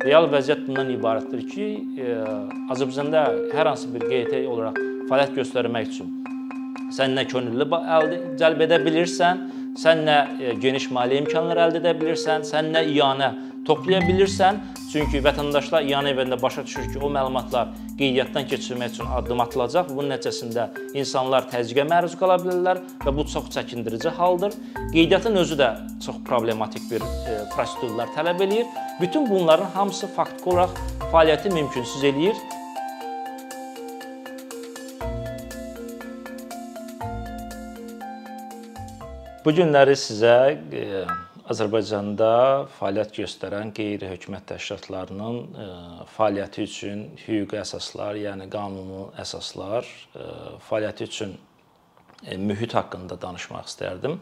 Real vəziyyət bundan ibarətdir ki, e, Azərbaycanda hər hansı bir QT olaraq fəaliyyət göstərmək üçün sən nə könüllü əldə cəlb edə bilirsən, sən nə e, geniş maliyyə imkanları əldə edə bilirsən, sən nə iyanə toplaya bilirsən. Çünki vətəndaşlar iyanə evində başa düşür ki, o məlumatlar qeydiyyatdan keçirmək üçün addım atılacaq. Bunun nəticəsində insanlar təzyiqə məruz qala bilərlər və bu çox çəkindirici haldır. Qeydiyyatın özü də çox problematik bir e, prosedurlar tələb eləyir. Bütün bunların hamısı faktiki olaraq fəaliyyəti mümkünsüz eləyir. Bu günləri sizə e, Azərbaycanda fəaliyyət göstərən qeyri-hökumət təşkilatlarının e, fəaliyyəti üçün hüquqi əsaslar, yəni qanuni əsaslar, e, fəaliyyəti üçün e, mühit haqqında danışmaq istərdim.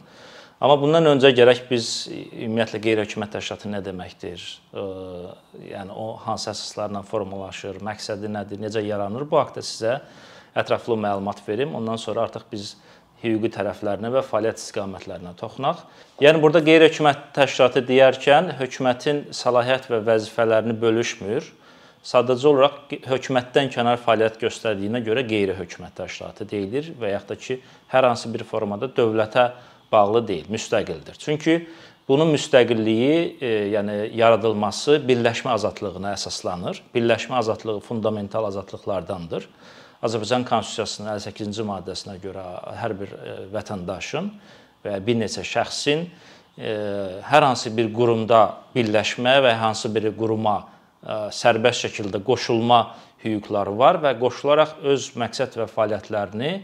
Amma bundan öncə gərək biz ümumiyyətlə qeyri-hökumət təşkilatı nə deməkdir? Yəni o hansı əsaslarla formalaşır, məqsədi nədir, necə yaranır? Bu haqqda sizə ətraflı məlumat verim. Ondan sonra artıq biz hüquqi tərəflərinə və fəaliyyət istiqamətlərinə toxunaq. Yəni burada qeyri-hökumət təşkilatı deyərkən hökumətin səlahiyyət və vəzifələrini bölüşmür. Sadəcə olaraq hökumətdən kənar fəaliyyət göstərdiyinə görə qeyri-hökumət təşkilatı deyilir və yaxud da ki, hər hansı bir formada dövlətə bağlı deyil, müstəqildir. Çünki bunun müstəqilliyi, e, yəni yaradılması birləşmə azadlığına əsaslanır. Birləşmə azadlığı fundamental azadlıqlardandır. Azərbaycan Konstitusiyasının 58-ci maddəsinə görə hər bir e, vətəndaşın və bir neçə şəxsin e, hər hansı bir qurumda birləşmə və hansı bir quruma e, sərbəst şəkildə qoşulma hüquqları var və qoşularaq öz məqsəd və fəaliyyətlərini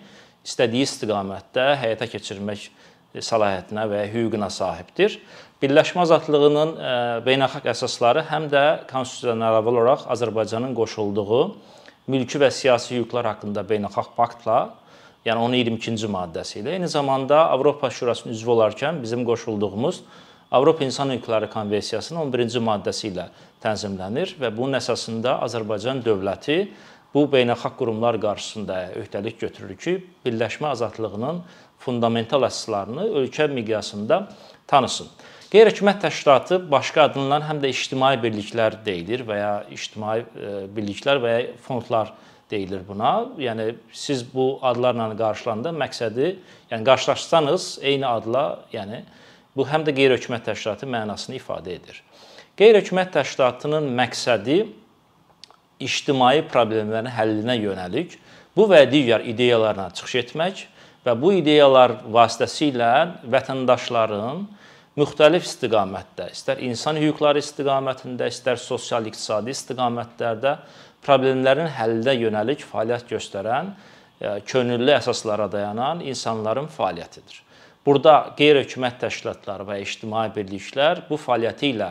istədiyi istiqamətdə həyata keçirmək səlahiyyətinə və hüququna sahibdir. Birləşmə azadlığının beynəlxalq əsasları həm də konstitusiyaya əlavə olaraq Azərbaycanın qoşulduğu mülki və siyasi hüquqlar haqqında beynəlxalq paktla, yəni onun 22-ci maddəsi ilə, eyni zamanda Avropa Şurasının üzvü olarkən bizim qoşulduğumuz Avropa İnsan Hüquqları Konvensiyasının 11-ci maddəsi ilə tənzimlənir və bunun əsasında Azərbaycan dövləti bu beynəlxalq qurumlar qarşısında öhdəlik götürür ki, birləşmə azadlığının fundamental əsaslarını ölkə miqyasında tanısın. Qeyri-hökumət təşkilatı başqa adından həm də ictimai birliklər deyilir və ya ictimai e, birliklər və ya fondlar deyilir buna. Yəni siz bu adlarla qarşılananda məqsədi, yəni qarşılaşsanız eyni adla, yəni bu həm də qeyri-hökumət təşkilatı mənasını ifadə edir. Qeyri-hökumət təşkilatının məqsədi ictimai problemlərin həllinə yönəlik bu və digər ideyalarla çıxış etmək və bu ideyalar vasitəsilə vətəndaşların müxtəlif istiqamətdə, istər insan hüquqları istiqamətində, istər sosial-iqtisadi istiqamətlərdə problemlərin həllinə yönəlik fəaliyyət göstərən, e, könüllü əsaslara dayanan insanların fəaliyyətidir. Burada qeyri-hökumət təşkilatları və ictimai birliklər bu fəaliyyəti ilə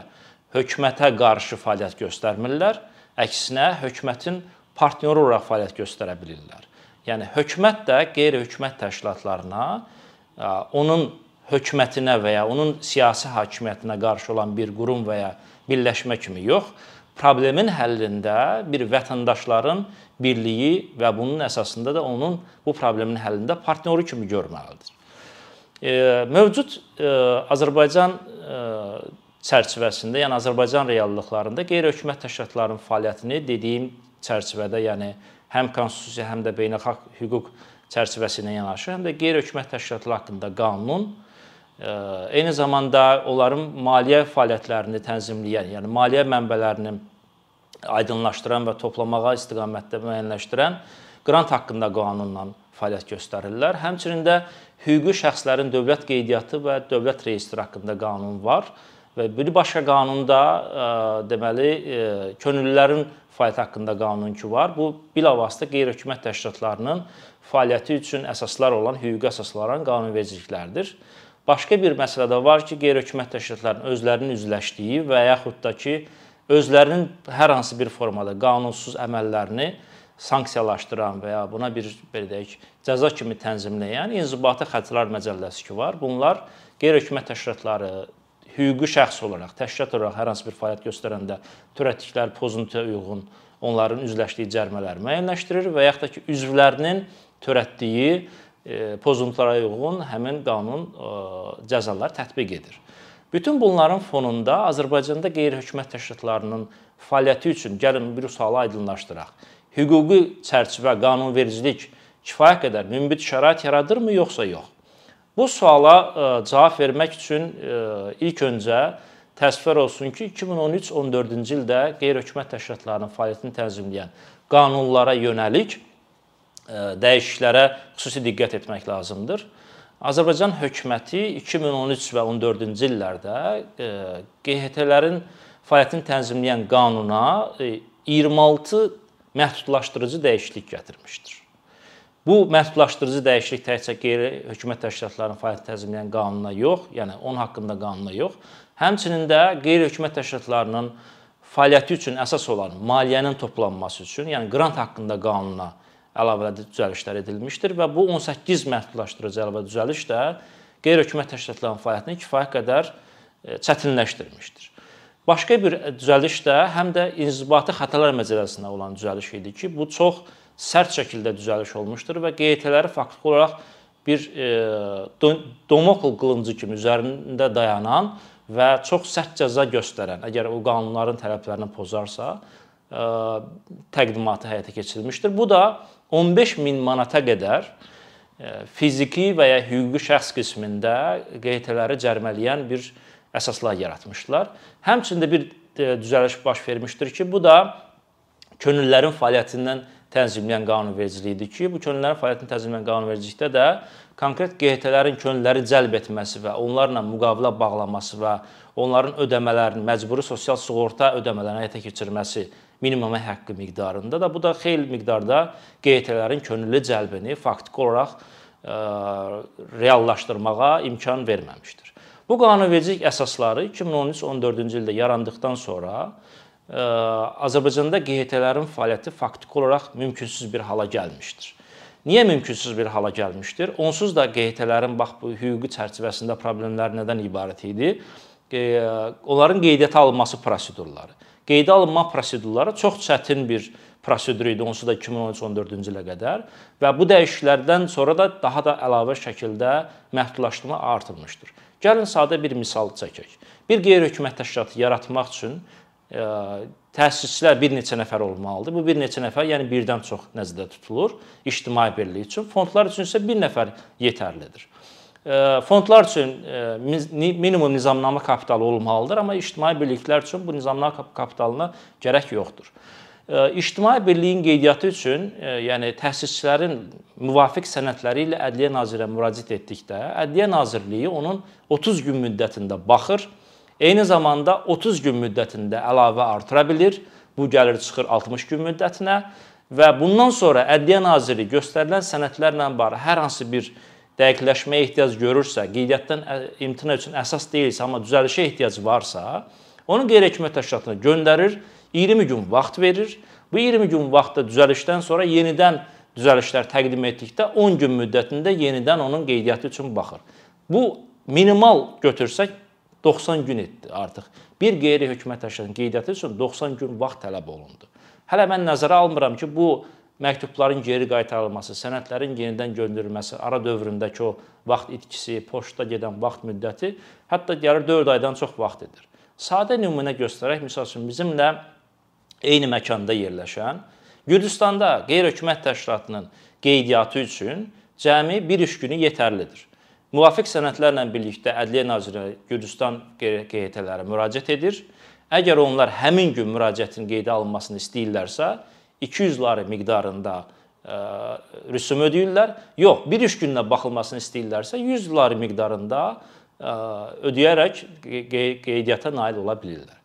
hökumətə qarşı fəaliyyət göstərmirlər, əksinə hökumətin partnyoru olaraq fəaliyyət göstərə bilirlər. Yəni hökumət də qeyri-hökumət təşkilatlarına e, onun hökumətinə və ya onun siyasi hakimiyyətinə qarşı olan bir qurum və ya birləşmə kimi yox, problemin həllində bir vətəndaşların birliyi və bunun əsasında da onun bu problemin həllində partnyoru kimi görməlidir. Mövcud Azərbaycan çərçivəsində, yəni Azərbaycan reallıqlarında qeyri-hökumət təşkilatlarının fəaliyyətini dediyim çərçivədə, yəni həm konstitusiya, həm də beynəlxalq hüquq çərçivəsi ilə yanaşı, həm də qeyri-hökumət təşkilatları haqqında qanun eyni zamanda onların maliyyə fəaliyyətlərini tənzimləyən, yəni maliyyə mənbələrini aydınlaşdıran və toplamağa istiqamətdə müəyyənləşdirən qrant haqqında qanunla fəaliyyət göstərirlər. Həmçinin də hüquqi şəxslərin dövlət qeydiyyatı və dövlət reyestri haqqında qanun var və bir başqa qanunda deməli könüllülərin fəaliyyəti haqqında qanun ki var. Bu bilavasitə qeyri-hökumət təşkilatlarının fəaliyyəti üçün əsaslar olan hüquqi əsasların qanunvericilikləridir. Başqa bir məsələ də var ki, qeyri-hökumət təşkilatlarının özlərinin üzləşdiyi və yaxud da ki, özlərinin hər hansı bir formada qanunsuz əməllərini sanksiyalaşdıran və ya buna bir belə deyək, cəza kimi tənzimləyən İnzibati Xəttlər Məcəlləsi ki var. Bunlar qeyri-hökumət təşkilatları hüquqi şəxs olaraq, təşkilat olaraq hər hansı bir fəaliyyət göstərəndə törətdikləri pozuntuya uyğun onların üzləşdiyi cərimələri müəyyənləşdirir və yaxud da ki, üzvlərinin törətdiyi pozuntulara uyğun həmin qanun cəzalar tətbiq edir. Bütün bunların fonunda Azərbaycanda qeyri-hökumət təşkilatlarının fəaliyyəti üçün gəlin bir sualı aydınlaşdıraq. Hüquqi çərçivə, qanunvericilik kifayət qədər münbit şərait yaradırmı yoxsa yox? Bu suala ə, cavab vermək üçün ilk öncə təsvir olsun ki, 2013-14-cü ildə qeyri-hökumət təşkilatlarının fəaliyyətini tənzimləyən qanunlara yönəlik dəyişikliklərə xüsusi diqqət etmək lazımdır. Azərbaycan hökuməti 2013 və 14-cü illərdə QHT-lərin fəaliyyətini tənzimləyən qanuna 26 məhdudlaşdırıcı dəyişiklik gətirmişdir. Bu məhdudlaşdırıcı dəyişiklik təkcə qeyri-hökumət təşkilatlarının fəaliyyət tənzimləyən qanununa yox, yəni onun haqqında qanuna yox, həmçinin də qeyri-hökumət təşkilatlarının fəaliyyəti üçün əsas olan maliyyənin toplanması üçün, yəni qrant haqqında qanuna əlavə düzəlişlər edilmişdir və bu 18 məhdudlaşdırıcı əlavə düzəliş də qeyri-hökumət təşkilatlarının fəaliyyətini kifayət qədər e, çətinləşdirmişdir. Başqa bir düzəliş də həm də inzibati xətalar məcəlləsinə olan düzəliş idi ki, bu çox sərt şəkildə düzəliş olmuşdur və QET-ləri faktiki olaraq bir e, domokl qılıncı kimi üzərində dayanan və çox sərt cəza göstərən, əgər o qanunların tələblərini pozarsa, e, təqdimatı həyata keçirilmişdir. Bu da 15 min manata qədər e, fiziki və ya hüquqi şəxs qismində QET-ləri cərimələyən bir əsaslar yaratmışdılar. Həmçində bir düzəliş baş vermişdir ki, bu da könüllərin fəaliyyətindən tənzimləyən qanunvericilikdir ki, bu könüllərin fəaliyyətini tənzimləyən qanunvericilikdə də konkret QHT-lərin könülləri cəlb etməsi və onlarla müqavilə bağlaması və onların ödəmələrini, məcburi sosial sığorta ödəmələrini həyata keçirməsi minimum haqqı miqdarında da bu da xeyli miqdarda QHT-lərin könüllü cəlbini faktiki olaraq ə, reallaşdırmağa imkan verməmişdir. Bu qanunvericilik əsasları 2013-14-cü ildə yarandıqdan sonra Azərbaycanda QHT-lərin fəaliyyəti faktiki olaraq mümkünsüz bir hala gəlmişdir. Niyə mümkünsüz bir hala gəlmişdir? Onsuz da QHT-lərin bax bu hüquqi çərçivəsində problemlər nədən ibarət idi? Onların qeydiyyata alınması prosedurları. Qeydə alınma prosedurları çox çətin bir prosedur idi onsuz da 2013-14-cü ilə qədər və bu dəyişikliklərdən sonra da daha da əlavə şəkildə məhdudlaşdırma artırılmışdır. Gəlin sadə bir misal çəkək. Bir qeyri-hökumət təşkilatı yaratmaq üçün təsisçilər bir neçə nəfər olmalıdır. Bu bir neçə nəfər, yəni birdən çox nəzərdə tutulur ictimai birlik üçün. Fondlar üçün isə bir nəfər yetərlidir. Fondlar üçün minimum nizamnamə kapitalı olmalıdır, amma ictimai birliklər üçün bu nizamnamə kapitalına gərək yoxdur. İctimai birliyin qeydiyyatı üçün, yəni təsisçilərin müvafiq sənədləri ilə Ədliyyə Nazirinə müraciət etdikdə, Ədliyyə Nazirliyi onun 30 gün müddətində baxır Eyni zamanda 30 gün müddətində əlavə artıra bilir. Bu gəlir çıxır 60 gün müddətinə və bundan sonra Ədliyyə Naziri göstərilən sənədlərlə bağlı hər hansı bir dəqiqləşməyə ehtiyac görürsə, qeydiyyatdan imtina üçün əsas deyilsə, amma düzəlişə ehtiyac varsa, onu qeyri-hökumət təşkilatına göndərir, 20 gün vaxt verir. Bu 20 gün vaxtda düzəlişdən sonra yenidən düzəlişlər təqdim etdikdə 10 gün müddətində yenidən onun qeydiyyatı üçün baxır. Bu minimal götürsək 90 gün etdi artıq. Bir qeyri-hökumət təşkilatının qeydiyyatı üçün 90 gün vaxt tələb olundu. Hələ mən nəzərə almıram ki, bu məktubların geri qaytarılması, sənədlərin yenidən göndərilməsi, ara dövründəki o vaxt itkisi, poçta gedən vaxt müddəti hətta gəlir 4 aydan çox vaxt edir. Sadə nümunə göstərək, məsəl üçün bizimlə eyni məkanda yerləşən Gürcüstanda qeyri-hökumət təşkilatının qeydiyyatı üçün cəmi 1 iş günü yetərlidir. Müvafiq sənədlərlə birlikdə Ədliyyə Nazirliyi Gürcüstan QHT-lərə müraciət edir. Əgər onlar həmin gün müraciətin qeydə alınmasını istəyirlərsə, 200 lari miqdarında ə, rüsum ödəyirlər. Yox, bir iş gününə baxılmasını istəyirlərsə, 100 lari miqdarında ə, ödəyərək qeydiyyata nail ola bilirlər.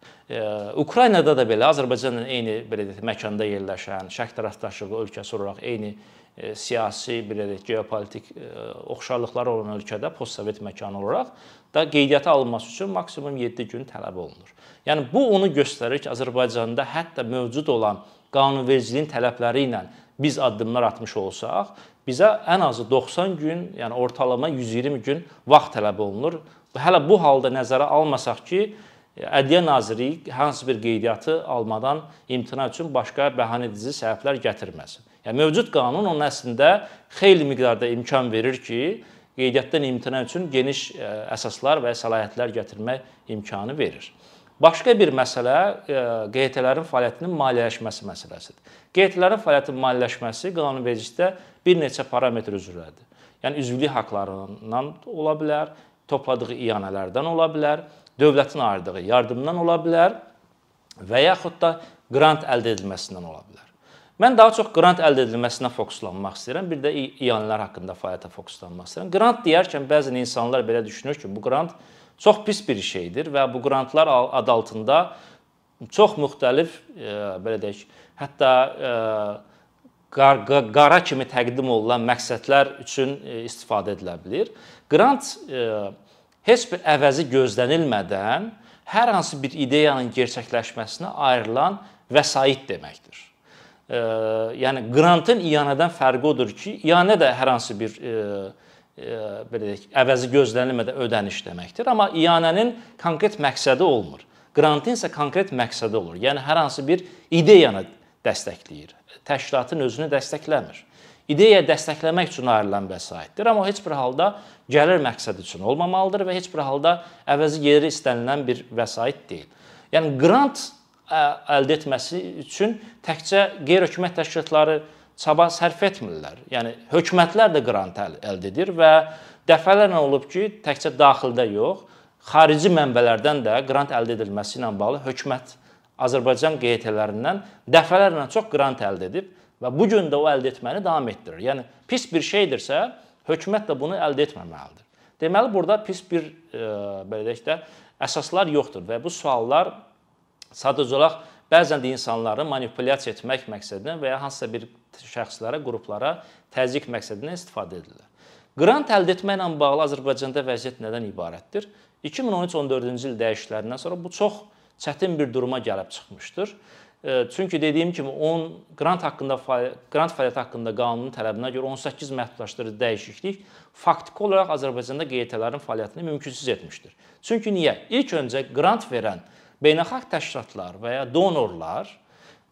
Ukraynada da belə Azərbaycanla eyni belə deyək məkanda yerləşən, şərq tərəfdaşlığı ölkəsi olaraq eyni E, siyasi, belə deyək, geopolitik e, oxşarlıqları olan ölkədə postsovet məkanı olaraq da qeydiyyata alınması üçün maksimum 7 gün tələb olunur. Yəni bu onu göstərir ki, Azərbaycanda hətta mövcud olan qanunvericiliyin tələbləri ilə biz addımlar atmış olsaq, bizə ən azı 90 gün, yəni ortalama 120 gün vaxt tələb olunur. Hələ bu halda nəzərə almasaq ki, Ədliyyə Nazirliyi hansı bir qeydiyyatı almadan imtina üçün başqa bəhanə edici səbəblər gətirməsin. Yəni mövcud qanun onun əslində xeyli miqdarda imkan verir ki, qeydiyyatdan imtina üçün geniş əsaslar və səlahiyyətlər gətirmək imkanı verir. Başqa bir məsələ QT-lərin fəaliyyətinin maliyyələşməsi məsələsidir. QT-lərin fəaliyyətinin maliyyələşməsi qanunvericilikdə bir neçə parametr üzrədir. Yəni üzvlük haqqlarından ola bilər, topladığı iyanələrdən ola bilər, dövlətin ayırdığı yardımdan ola bilər və yaxud da qrant əldə edilməsindən ola bilər. Mən daha çox qrant əldə edilməsinə fokuslanmaq istəyirəm. Bir də iyanələr haqqında fəaliyyətə fokuslanmaq istəyirəm. Qrant deyərkən bəzən insanlar belə düşünür ki, bu qrant çox pis bir şeydir və bu qrantlar adı altında çox müxtəlif e, belə deyək, hətta e, qar, qara kimi təqdim olunan məqsədlər üçün e, istifadə edilə bilər. Qrant heç bir əvəzi gözlənilmədən hər hansı bir ideyanın gerçəkləşməsinə ayrılan vəsait deməkdir yəni qrantın iyanədən fərqi odur ki, iyanə də hər hansı bir e, e, belə deyək, əvəzi gözlənilmədən ödəniş deməkdir, amma iyanənin konkret məqsədi olmur. Qrantın isə konkret məqsədi olur. Yəni hər hansı bir ideyanı dəstəkləyir. Təşkilatın özünü dəstəkləmir. İdeya dəstəkləmək üçün ayrılan vəsaitdir, amma heç bir halda gəlir məqsədi üçün olmamalıdır və heç bir halda əvəzi yeri istənilən bir vəsait deyil. Yəni qrant əldə etməsi üçün təkcə qeyri-hökumət təşkilatları çaba sərf etmirlər. Yəni hökumətlər də qrant əldə edir və dəfələrlə olub ki, təkcə daxildə yox, xarici mənbələrdən də qrant əldə edilməsi ilə bağlı hökumət Azərbaycan QT-lərindən dəfələrlə çox qrant əldə edib və bu gün də o əldə etməni davam etdirir. Yəni pis bir şeydirsə, hökumət də bunu əldə etməməlidir. Deməli burada pis bir e, belə deyək də əsaslar yoxdur və bu suallar Sadəcə olaraq bəzən də insanları manipulyasiya etmək məqsədinə və ya hansısa bir şəxslərə, qruplara təzyiq məqsədinə istifadə edirlər. Qrant əldə etməklə bağlı Azərbaycanda vəziyyət nədən ibarətdir? 2013-14-cü il dəyişikliklərindən sonra bu çox çətin bir duruma gəlib çıxmışdır. Çünki dediyim kimi 10 qrant haqqında qrant fəaliyyəti haqqında qanunun tələbinə görə 18 məhdudlaşdırıcı dəyişiklik faktiki olaraq Azərbaycanda QT-lərin fəaliyyətini mümkünsüz etmişdir. Çünki niyə? İlk öncə qrant verən beynəlxalq təşkilatlar və ya donorlar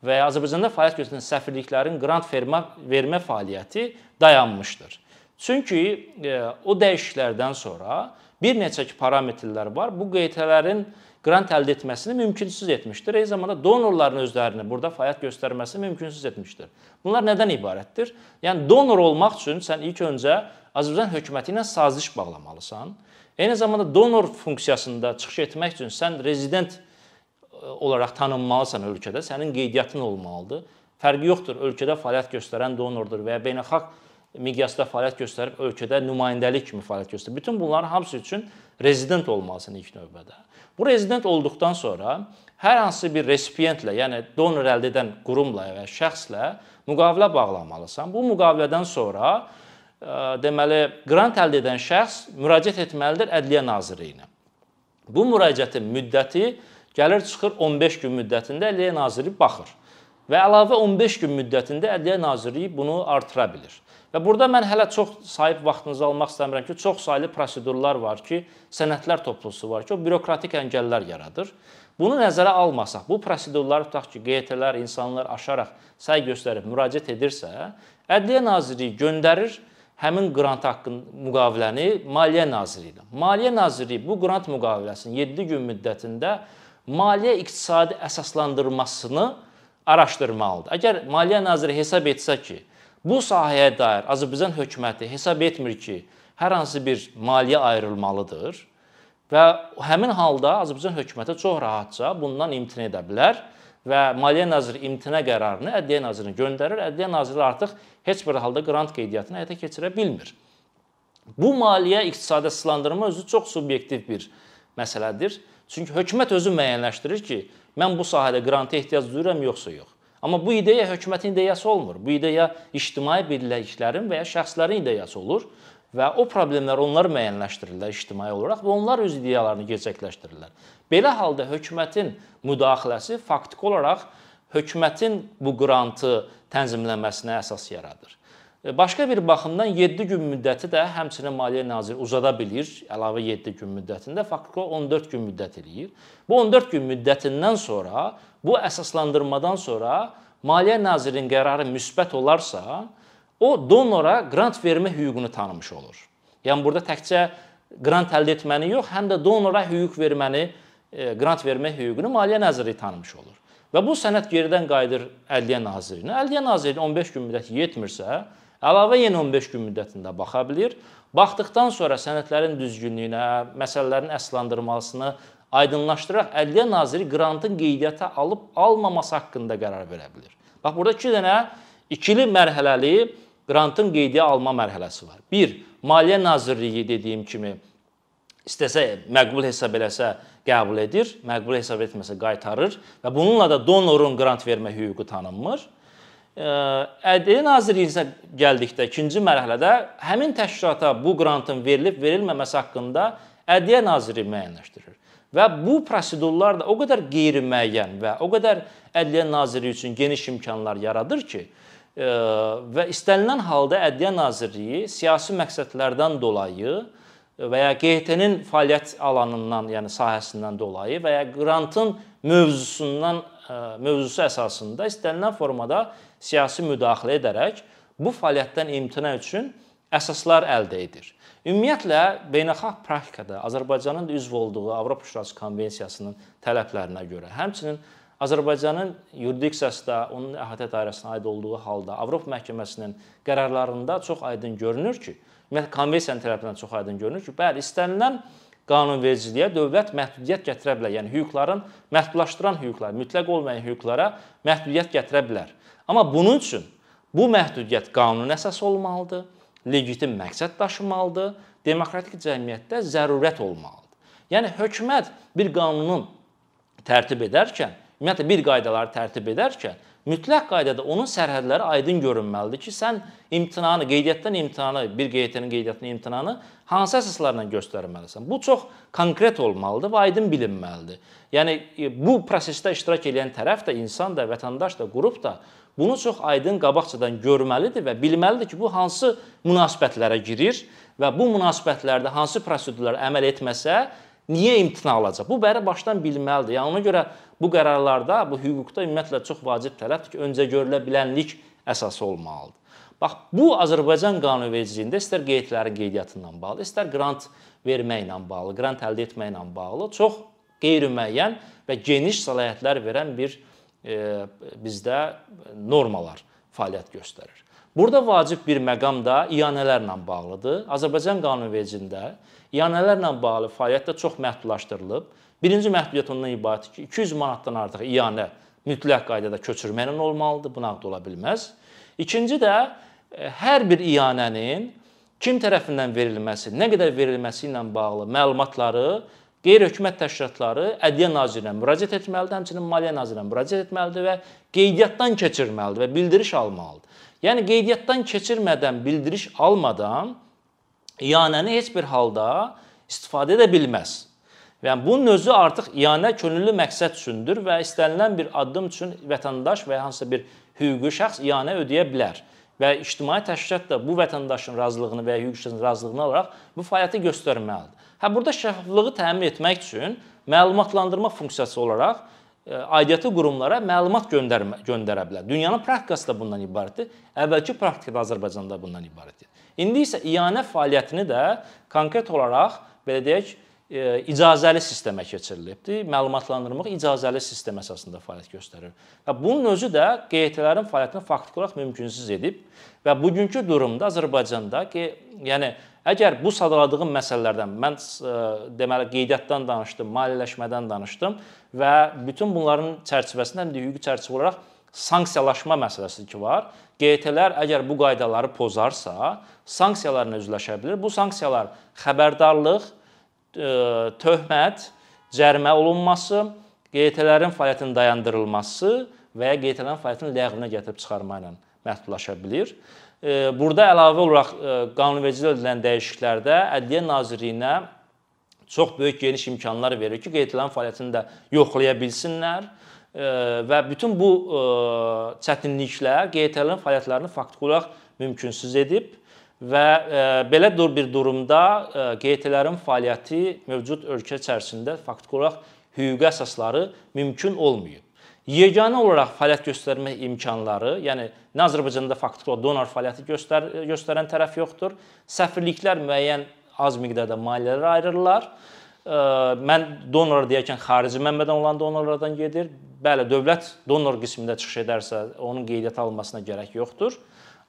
və ya Azərbaycanda fəaliyyət göstərən səfirliklərin qrant vermə vermə fəaliyyəti dayanmışdır. Çünki e, o dəyişikliklərdən sonra bir neçə parametrlər var. Bu QT-lərin qrant əldə etməsini mümkünsüz etmişdir. Eyni zamanda donorların özlərini burada fəaliyyət göstərməsini mümkünsüz etmişdir. Bunlar nədən ibarətdir? Yəni donor olmaq üçün sən ilk öncə Azərbaycan hökuməti ilə saziş bağlamalısan. Eyni zamanda donor funksiyasında çıxış etmək üçün sən rezident olaraq tanınmalısan ölkədə, sənin qeydiyyatın olmalıdır. Fərqi yoxdur, ölkədə fəaliyyət göstərən donordur və ya beynəlxalq miqyasda fəaliyyət göstərib ölkədə nümayəndəlik kimi fəaliyyət göstərir. Bütün bunların hamısı üçün rezident olmalısan ilk növbədə. Bu rezident olduqdan sonra hər hansı bir resipiyentlə, yəni donor əldə edən qurumla və şəxslə müqavilə bağlamalısan. Bu müqavilədən sonra e, deməli qrant əldə edən şəxs müraciət etməlidir Ədliyyə Nazirliyinə. Bu müraciətin müddəti Gəlir çıxır 15 gün müddətində Ədliyyə Naziri baxır. Və əlavə 15 gün müddətində Ədliyyə Nazirliyi bunu artıra bilir. Və burada mən hələ çox sahib vaxtınızı almaq istəmirəm ki, çox saylı prosedurlar var ki, sənədlər toplusu var ki, o bürokratik əngəllər yaradır. Bunu nəzərə almasaq, bu prosedurları tutaq ki, QT-lər, insanlar aşaraq səy göstərib müraciət edirsə, Ədliyyə Nazirliyi göndərir həmin qrant haqqında müqaviləni Maliyyə Nazirliyinə. Maliyyə Nazirliyi bu qrant müqaviləsini 7 gün müddətində maliyyə iqtisadi əsaslandırmasını araşdırmalıdır. Əgər Maliyyə naziri hesab etsə ki, bu sahəyə dair Azərbaycan hökuməti hesab etmir ki, hər hansı bir maliyyə ayrılmalıdır və həmin halda Azərbaycan hökuməti çox rahatca bundan imtina edə bilər və Maliyyə naziri imtina qərarını Ədliyyə nazirinə göndərir. Ədliyyə naziri artıq heç bir halda qrant qeydiyyatını həyata keçirə bilmir. Bu maliyyə iqtisadi əsaslandırma özü çox subyektiv bir məsələdir. Çünki hökumət özü müəyyənləşdirir ki, mən bu sahədə qranta ehtiyac duyuram yoxsa yox. Amma bu ideya hökumətin ideyası olmur. Bu ideya ictimai birliklərin və ya şəxslərin ideyası olur və o problemlər onlar müəyyənləşdirirlər ictimai olaraq və onlar öz ideyalarını gerçəkləşdirirlər. Belə halda hökumətin müdaxiləsi faktiki olaraq hökumətin bu qrantı tənzimləməsinə əsas yaradır. E, başqa bir baxımdan 7 gün müddəti də həmçinin Maliyyə Naziri uzada bilir, əlavə 7 gün müddətində faktiki 14 gün müddət eləyir. Bu 14 gün müddətindən sonra, bu əsaslandırmadan sonra Maliyyə Nazirinin qərarı müsbət olarsa, o donora qrant vermə hüququnu tanımış olur. Yəni burada təkcə qrant əldə etməni yox, həm də donora hüquq verməni qrant vermə hüququnu Maliyyə Nazirliyi tanımış olur. Və bu sənəd geridən qayıdır Ədliyyə Nazirinə. Ədliyyə Nazirliyi 15 gün müddət yetmirsə, əlavə yenə 15 gün müddətində baxa bilər. Baxdıqdan sonra sənədlərin düzgünlüyünə, məsələlərin əsaslandırılmasını aydınlaşdıraraq Ədliyyə Naziri qrantın qeydiyyata alıb almaması haqqında qərar verə bilər. Bax burada 2 dənə ikili mərhələli qrantın qeydiyə alma mərhələsi var. 1. Maliyyə Nazirliyi dediyim kimi istəsə məqbul hesab eləsə qəbul edir, məqbul hesab etməsə qaytarır və bununla da donorun qrant vermə hüququ tanınmır. Ədliyyə Nazirliyi isə gəldikdə ikinci mərhələdə həmin təşkilata bu qrantın verilib verilməməsi haqqında Ədliyyə Naziri müəyyənləşdirir. Və bu prosedurlar da o qədər qeyri-müəyyən və o qədər Ədliyyə Nazirliyi üçün geniş imkanlar yaradır ki, və istənilən halda Ədliyyə Nazirliyi siyasi məqsədlərdən dolayı və ya QHT-nin fəaliyyət alanından, yəni sahəsindən dolayı və ya qrantın mövzusundan e, mövzusu əsasında istənilən formada siyasi müdaxilə edərək bu fəaliyyətdən imtina üçün əsaslar əldə edir. Ümumiyyətlə beynəlxalq praktikada Azərbaycanın da üzv olduğu Avropa Şurası Konvensiyasının tələblərinə görə, həmçinin Azərbaycanın yurisdiksiyası da onun əhatə dairəsinə aid olduğu halda Avropa Məhkəməsinin qərarlarında çox aydın görünür ki, konvensiyanın tərəfindən çox aydın görünür ki, bəli, istənilən qanunvericiliyə dövlət məhdudiyyət gətirə bilər. Yəni hüquqların məhdudlaşdıran hüquqlar, mütləq olmayan hüquqlara məhdudiyyət gətirə bilər. Amma bunun üçün bu məhdudiyyət qanun əsas olmalıdır, legitim məqsəd daşımalıdır, demokratik cəmiyyətdə zərurət olmalıdır. Yəni hökumət bir qanunun tərtib edərkən, ümumiyyətlə bir qaydaları tərtib edərkən mütləq qaydada onun sərhədləri aydın görünməlidir ki, sən imtahanı, qeydiyyatdan imtahanı, bir qeydiyyatın qeydiyyatının imtahanı hansı əsaslarla göstərməlisən? Bu çox konkret olmalıdır və aydın bilinməlidir. Yəni e, bu prosesdə iştirak edən tərəf də, insan da, vətəndaş da, qrup da bunu çox aydın qabaqcadan görməlidir və bilməlidir ki, bu hansı münasibətlərə girir və bu münasibətlərdə hansı prosedurlara əməl etməsə niyə imtina alacaq? Bu bəri başdan bilməlidir. Yəni ona görə bu qərarlarda, bu hüquqda ümumiyyətlə çox vacib tələbdir ki, öncə görülə bilənlik əsası olmalıdır. Bax, bu Azərbaycan qanunvericiliyində istər qeydlərin qeydiyyatından bağlı, istər qrant verməklə bağlı, qrant əldə etməklə bağlı çox qeyri-müəyyən və geniş səlahiyyətlər verən bir e, bizdə normalar fəaliyyət göstərir. Burada vacib bir məqam da iyanələrlə bağlıdır. Azərbaycan qanunvericiliyində İyanələrlə bağlı fəaliyyət də çox məhdudlaşdırılıb. Birinci məhdudiyyət ondan ibarətdir ki, 200 manatdan artıq iyanə mütləq qaydada köçürməklə olmalıdır. Bu nağd ola bilməz. İkinci də e, hər bir iyanənin kim tərəfindən verilməsi, nə qədər verilməsi ilə bağlı məlumatları qeyri-hökumət təşkilatları Ədliyyə Nazirinə müraciət etməlidir, həmçinin Maliyyə Nazirinə müraciət etməlidir və qeydiyyatdan keçirməlidir və bildiriş almalıdır. Yəni qeydiyyatdan keçirmədən, bildiriş almadan iyanəni heç bir halda istifadə edə bilməz. Yəni bunun özü artıq iyanə könüllü məqsəd üçündür və istənilən bir addım üçün vətəndaş və ya hansısa bir hüquqi şəxs iyanə ödəyə bilər və ictimai təşkilat da bu vətəndaşın razılığını və ya hüquqşünassın razılığını alaraq bu fəaliyyəti göstərməlidir. Hə burada şəffaflığı təmin etmək üçün məlumatlandırma funksiyası olaraq e, aidiyyatı qurumlara məlumat göndərmə, göndərə bilər. Dünyanın praktikası da bundan ibarətdir. Əvvəlki praktikada Azərbaycanda bundan ibarətdir. İndi isə iyanə fəaliyyətini də konkret olaraq belə deyək, icazəli sistemə keçirilibdir. Məlumatlandırmaq icazəli sistem əsasında fəaliyyət göstərir. Və bunun özü də QT-lərin fəaliyyətini faktiki olaraq mümkünsüz edib və bugünkü durumda Azərbaycanda ki, yəni əgər bu sadaladığım məsələlərdən mən e, deməli qeydiyyatdan danışdım, maliyyələşmədən danışdım və bütün bunların çərçivəsində həm də hüquqi çərçivə olaraq sanksiyalaşma məsələsi ki var. QT-lər əgər bu qaydaları pozarsa, sanksiyalarla üzləşə bilər. Bu sanksiyalar xəbərdarlıq, e, töhmət, cərimə olunması, QT-lərin fəaliyyətinin dayandırılması və ya QT-lərin fəaliyyətinin ləğvinə gətirib çıxarma ilə məhdudlaşa bilər. Burada əlavə olaraq qanunvericilikdə edilən dəyişikliklərdə Ədliyyə Nazirliyinə çox böyük geniş imkanlar verir ki, QT-lərin fəaliyyətini də yoxlaya bilsinlər və bütün bu çətinliklər QT-lərin fəaliyyətlərini faktiki olaraq mümkünsüz edib və belə bir durumda QT-lərin fəaliyyəti mövcud ölkə içərisində faktiki olaraq hüquqi əsasları mümkün olmayıb. Yeganə olaraq fəaliyyət göstərmək imkanları, yəni nə Azərbaycanda faktiki olaraq donor fəaliyyəti göstər göstərən tərəf yoxdur. Səfirliklər müəyyən az miqdarda maliyyələr ayırırlar mən donor deyərkən xarici mənbədən olan donorlardan gedir. Bəli, dövlət donor qismində çıxış edərsə, onun qeydiyyata alınmasına gərək yoxdur.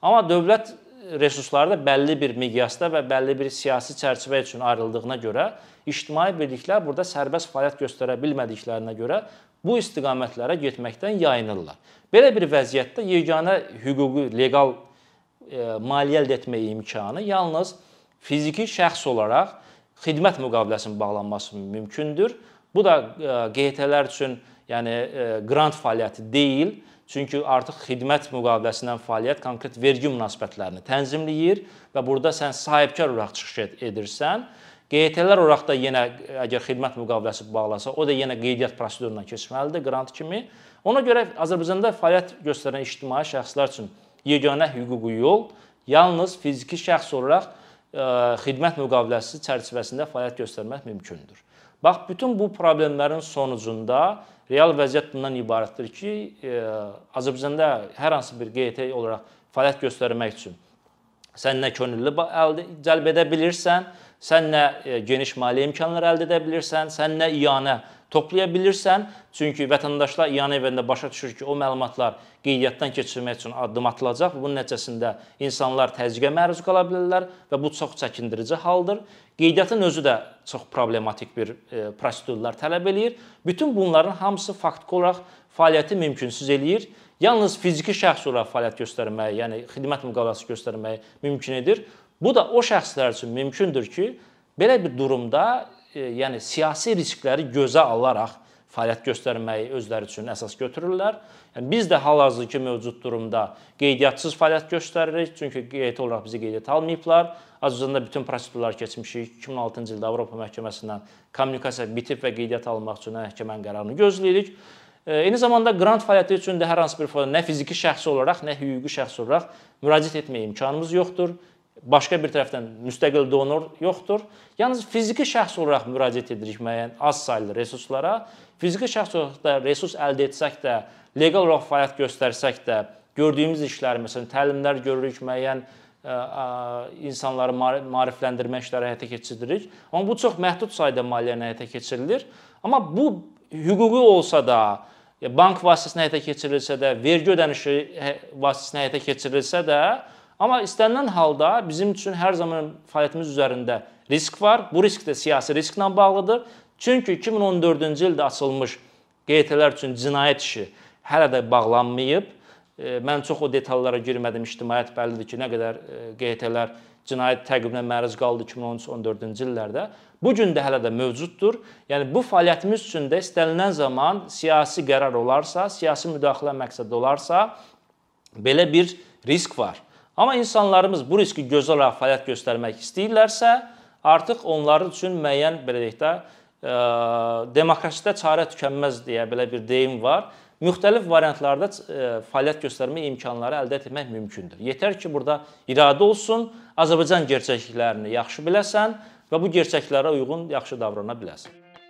Amma dövlət resursları da bəlli bir miqyasda və bəlli bir siyasi çərçivə üçün ayrıldığına görə ictimai birliklər burada sərbəst fəaliyyət göstərə bilmədiklərinə görə bu istiqamətlərə getməkdən yayınırlar. Belə bir vəziyyətdə yeganə hüquqi leqal e, maliyyə əldə etmə imkanı yalnız fiziki şəxs olaraq xidmət müqaviləsinin bağlanması mümkündür. Bu da e, QT-lər üçün yəni e, qrant fəaliyyəti deyil, çünki artıq xidmət müqaviləsindən fəaliyyət konkret vergi münasibətlərini tənzimləyir və burada sən sahibkar olaraq çıxış edirsən. QT-lər olaraq da yenə əgər xidmət müqaviləsi bağlasa, o da yenə qeydiyyat prosedurundan keçməlidir qrant kimi. Ona görə Azərbaycanda fəaliyyət göstərən ictimai şəxslər üçün yeganə hüquqi yol yalnız fiziki şəxs olaraq xidmət müqaviləsi çərçivəsində fəaliyyət göstərmək mümkündür. Bax, bütün bu problemlərin sonucunda real vəziyyət bundan ibarətdir ki, Azərbaycanda hər hansı bir QT olaraq fəaliyyət göstərmək üçün sən nə könüllü əldə cəlb edə bilirsən, sən nə geniş maliyyə imkanları əldə edə bilirsən, sən nə iyanə toplaya bilirsən. Çünki vətəndaşlar iyan evində başa düşür ki, o məlumatlar qeydiyyatdan keçirmək üçün addım atılacaq. Bunun nəticəsində insanlar təzyiqə məruz qala bilərlər və bu çox çəkindirici haldır. Qeydiyyatın özü də çox problematik bir e, prosedurlar tələb eləyir. Bütün bunların hamısı faktiki olaraq fəaliyyəti mümkünsüz eləyir. Yalnız fiziki şəxs olaraq fəaliyyət göstərməyi, yəni xidmət müqaviləsi göstərməyi mümkün edir. Bu da o şəxslər üçün mümkündür ki, belə bir durumda yəni siyasi riskləri gözə alaraq fəaliyyət göstərməyi özləri üçün əsas götürürlər. Yəni biz də hal-hazırki mövcud durumda qeydiyyatçız fəaliyyət göstəririk, çünki qeydiyyat olaraq bizi qeydiyyata almayıblar. Azərbaycanda bütün prosedurlar keçmişik. 2006-cı ildə Avropa məhkəməsindən kommunikasiya bitib və qeydiyyata almaq üçün məhkəmənin qərarını gözləyirik. E, eyni zamanda qrant fəaliyyəti üçün də hər hansı bir formada nə fiziki şəxs olaraq, nə hüquqi şəxs olaraq müraciət etməyə imkanımız yoxdur başqa bir tərəfdən müstəqil donor yoxdur. Yalnız fiziki şəxs olaraq müraciət edirik müəyyən az saylı resurslara. Fiziki şəxs olaraq da resurs əldə etsək də, leqal olaraq fəaliyyət göstərsək də, gördüyümüz işlər, məsələn, təlimlər görürük, müəyyən ə, insanları maarifləndirmə işləri həyata keçiririk. Amma bu çox məhdud sayda maliyyə həyata keçirilir. Amma bu hüquqi olsa da, bank vasitəsilə həyata keçirilsə də, vergi ödənişi hə, vasitəsilə həyata keçirilsə də, Amma istənilən halda bizim üçün hər zaman fəaliyyətimiz üzərində risk var. Bu risk də siyasi risklə bağlıdır. Çünki 2014-cü ildə açılmış QT-lər üçün cinayət işi hələ də bağlanmayıb. E, mən çox o detallara girmədim. İctimaiyyət bəllidir ki, nə qədər e, QT-lər cinayət təqibinə məruz qaldı 2013-14-cü illərdə. Bu gün də hələ də mövcuddur. Yəni bu fəaliyyətimiz üçün də istənilən zaman siyasi qərar olarsa, siyasi müdaxilə məqsədi olarsa, belə bir risk var. Amma insanlarımız bu riski gözəl olaraq fəaliyyət göstərmək istəyirlərsə, artıq onlar üçün müəyyən belə deyək də, ə, demokratiyada çarə tükənməz deyə belə bir deyim var. Müxtəlif variantlarda ə, fəaliyyət göstərmə imkanları əldə etmək mümkündür. Yetər ki, burada iradə olsun, Azərbaycan gerçəkliklərini yaxşı biləsən və bu gerçəklərə uyğun yaxşı davrana biləsən.